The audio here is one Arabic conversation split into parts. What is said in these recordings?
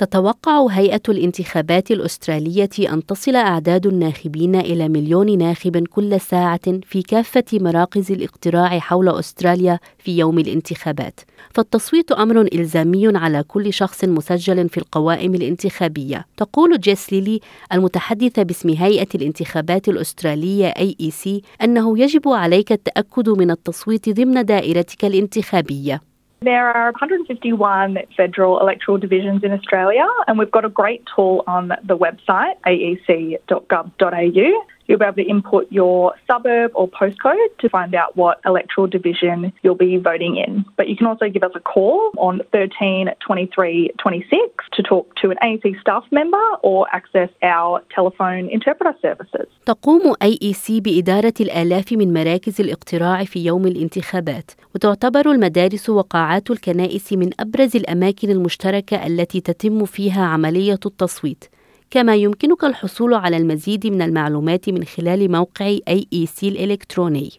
تتوقع هيئة الانتخابات الأسترالية أن تصل أعداد الناخبين إلى مليون ناخب كل ساعة في كافة مراكز الاقتراع حول أستراليا في يوم الانتخابات. فالتصويت أمر إلزامي على كل شخص مسجل في القوائم الانتخابية. تقول جيس ليلي المتحدثة باسم هيئة الانتخابات الأسترالية AEC أنه يجب عليك التأكد من التصويت ضمن دائرتك الانتخابية. There are 151 federal electoral divisions in Australia, and we've got a great tool on the website aec.gov.au You'll be able to input your suburb or postcode to find out what electoral division you'll be voting in. But you can also give us a call on 13 23 26 to talk to an AEC staff member or access our telephone interpreter services. تقوم AEC بإدارة الآلاف من مراكز الاقتراع في يوم الانتخابات وتعتبر المدارس وقاعات الكنائس من أبرز الأماكن المشتركة التي تتم فيها عملية التصويت كما يمكنك الحصول على المزيد من المعلومات من خلال موقع AEC الإلكتروني.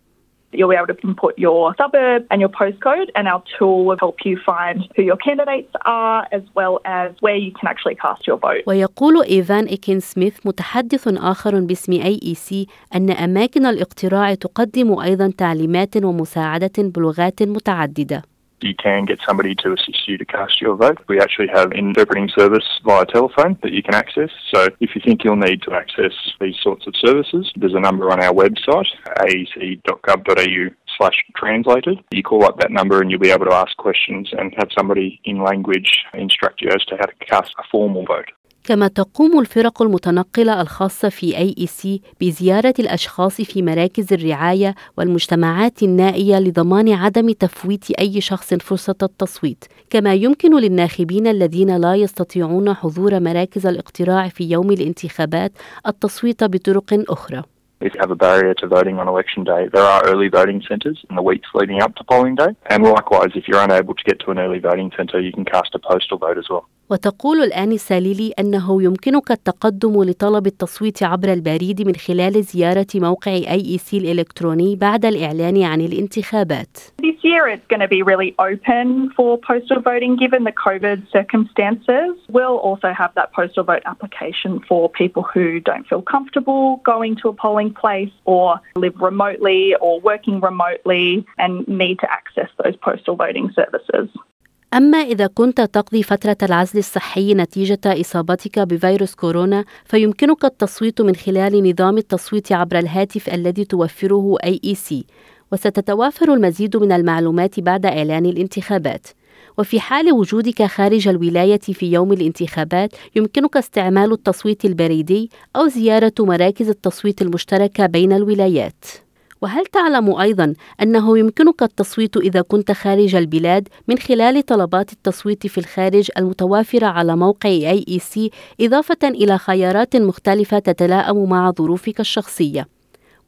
You'll be able to input your suburb and your postcode, and our tool will help you find who your candidates are as well as where you can actually cast your vote. ويقول إيفان إيكين سميث متحدث آخر باسم AEC أن أماكن الاقتراع تقدم أيضا تعليمات ومساعدة بلغات متعددة. You can get somebody to assist you to cast your vote. We actually have interpreting service via telephone that you can access. So if you think you'll need to access these sorts of services, there's a number on our website, aec.gov.au slash translated. You call up that number and you'll be able to ask questions and have somebody in language instruct you as to how to cast a formal vote. كما تقوم الفرق المتنقلة الخاصة في AEC بزيارة الأشخاص في مراكز الرعاية والمجتمعات النائية لضمان عدم تفويت أي شخص فرصة التصويت، كما يمكن للناخبين الذين لا يستطيعون حضور مراكز الاقتراع في يوم الانتخابات التصويت بطرق أخرى. If you have a barrier to voting on election day, there are early voting centres in the weeks leading up to polling day. And likewise, if you're unable to get to an early voting centre, you can cast a postal vote as well. وتقول الآنسة ليلي أنه يمكنك التقدم لطلب التصويت عبر البريد من خلال زيارة موقع AEC الإلكتروني بعد الإعلان عن الانتخابات. This year it's going to be really open for postal voting given the COVID circumstances. We'll also have that postal vote application for people who don't feel comfortable going to a polling place or live remotely or working remotely and need to access those postal voting services. أما إذا كنت تقضي فترة العزل الصحي نتيجة إصابتك بفيروس كورونا فيمكنك التصويت من خلال نظام التصويت عبر الهاتف الذي توفره AEC وستتوافر المزيد من المعلومات بعد إعلان الانتخابات. وفي حال وجودك خارج الولاية في يوم الانتخابات يمكنك استعمال التصويت البريدي أو زيارة مراكز التصويت المشتركة بين الولايات. وهل تعلم أيضا أنه يمكنك التصويت إذا كنت خارج البلاد من خلال طلبات التصويت في الخارج المتوافرة على موقع AEC إضافة إلى خيارات مختلفة تتلائم مع ظروفك الشخصية؟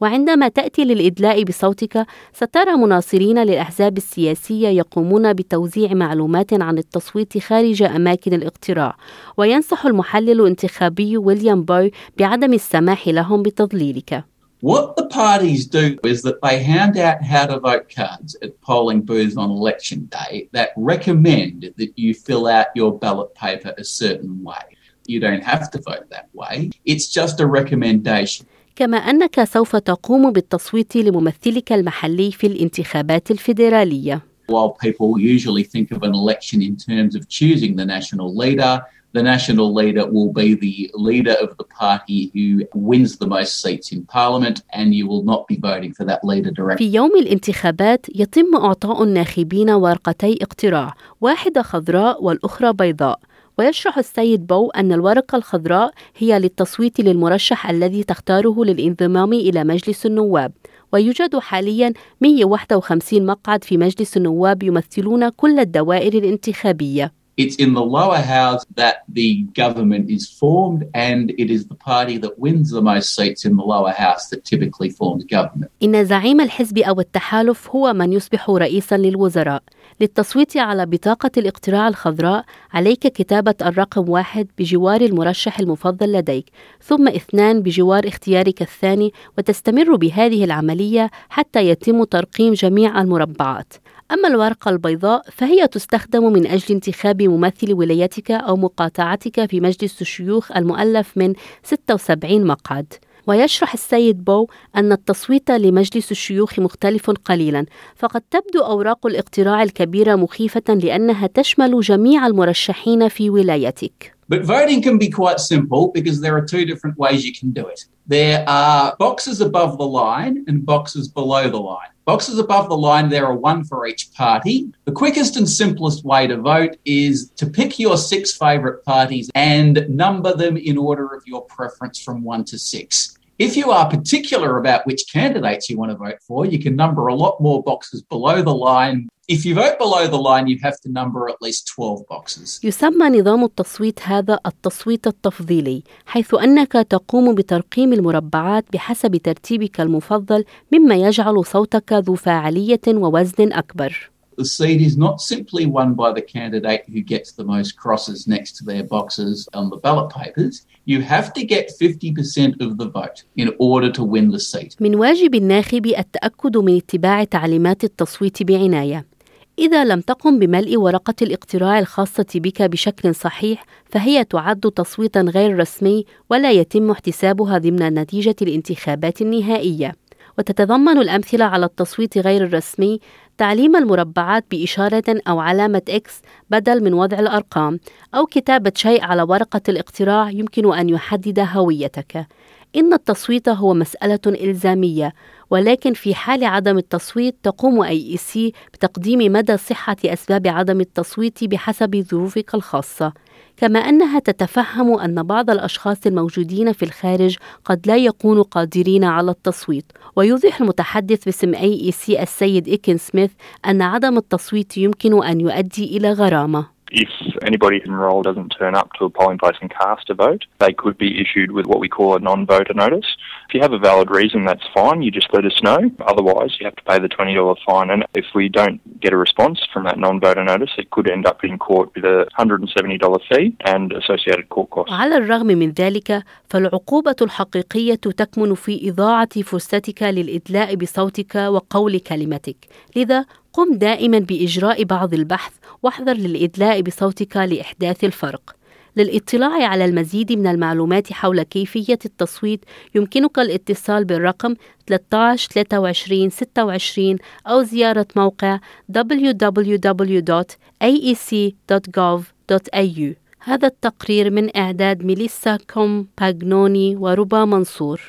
وعندما تأتي للإدلاء بصوتك سترى مناصرين للأحزاب السياسية يقومون بتوزيع معلومات عن التصويت خارج أماكن الاقتراع وينصح المحلل الانتخابي ويليام بوي بعدم السماح لهم بتضليلك. What the parties do is that they hand out how to vote cards at polling booths on election day that recommend that you fill out your ballot paper a certain way. You don't have to vote that way, it's just a recommendation. كما أنك سوف تقوم بالتصويت لممثلك المحلي في الانتخابات الفيدرالية. While people usually think of an election in terms of choosing the national leader, the national leader will be the leader of the party who wins the most seats in parliament and you will not be voting for that leader directly. في يوم الانتخابات يتم إعطاء الناخبين ورقتي اقتراع واحدة خضراء والأخرى بيضاء. ويشرح السيد بو أن الورقة الخضراء هي للتصويت للمرشح الذي تختاره للانضمام إلى مجلس النواب. ويوجد حاليا 151 مقعد في مجلس النواب يمثلون كل الدوائر الانتخابية. It's in the lower house that the government is formed, and it is the party that wins the most seats in the lower house that typically forms government. إن زعيم الحزب أو التحالف هو من يصبح رئيسا للوزراء للتصويت على بطاقة الاقتراع الخضراء عليك كتابة الرقم واحد بجوار المرشح المفضل لديك ثم اثنان بجوار اختيارك الثاني وتستمر بهذه العملية حتى يتم ترقيم جميع المربعات أما الورقة البيضاء فهي تستخدم من أجل انتخاب ممثل ولايتك أو مقاطعتك في مجلس الشيوخ المؤلف من 76 مقعد ويشرح السيد بو أن التصويت لمجلس الشيوخ مختلف قليلا فقد تبدو أوراق الاقتراع الكبيرة مخيفة لأنها تشمل جميع المرشحين في ولايتك But voting can be quite simple because there are two different ways you can do it. There are boxes above the line and boxes below the line. Boxes above the line, there are one for each party. The quickest and simplest way to vote is to pick your six favourite parties and number them in order of your preference from one to six. If you are particular about which candidates you want to vote for, you can number a lot more boxes below the line If you vote below the line, you have to number at least 12 boxes. يسمى نظام التصويت هذا التصويت التفضيلي، حيث أنك تقوم بترقيم المربعات بحسب ترتيبك المفضل، مما يجعل صوتك ذو فاعلية ووزن أكبر. The seat is not simply won by the candidate who gets the most crosses next to their boxes on the ballot papers. You have to get 50% of the vote in order to win the seat. من واجب الناخب التأكد من اتباع تعليمات التصويت بعناية. إذا لم تقم بملء ورقة الاقتراع الخاصة بك بشكل صحيح فهي تعد تصويتا غير رسمي ولا يتم احتسابها ضمن نتيجة الانتخابات النهائية. وتتضمن الأمثلة على التصويت غير الرسمي تعليم المربعات بإشارة أو علامة إكس بدل من وضع الأرقام أو كتابة شيء على ورقة الاقتراع يمكن أن يحدد هويتك إن التصويت هو مسألة إلزامية ولكن في حال عدم التصويت تقوم AEC بتقييم مدى صحة أسباب عدم التصويت بحسب ظروفك الخاصة. كما أنها تتفهم أن بعض الأشخاص الموجودين في الخارج قد لا يكونوا قادرين على التصويت. ويوضح المتحدث باسم AEC السيد إيكن سميث أن عدم التصويت يمكن أن يؤدي إلى غرامة. If anybody enrolled doesn't turn up to a polling place and cast a vote, they could be issued with what we call a non-voter notice. If you have a valid reason, that's fine. You just let us know. Otherwise, you have to pay the $20 fine. And if we don't get a response from that non-voter notice, it could end up in court with a $170 fee and associated court costs. على الرغم من ذلك فالعقوبة الحقيقية تكمن في إضاعة فرصتك للإدلاء بصوتك وقول كلمتك لذا قم دائما بإجراء بعض البحث واحذر للإدلاء بصوتك لإحداث الفرق. للاطلاع على المزيد من المعلومات حول كيفية التصويت يمكنك الاتصال بالرقم 13 23 26 أو زيارة موقع www.aec.gov.au هذا التقرير من إعداد ميليسا كومباغنوني وربا منصور.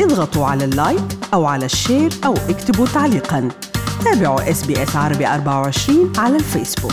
اضغطوا على ال like أو على ال share أو اكتبوا تعليقاً. تابعوا اس بي اس عربي 24 على الفيسبوك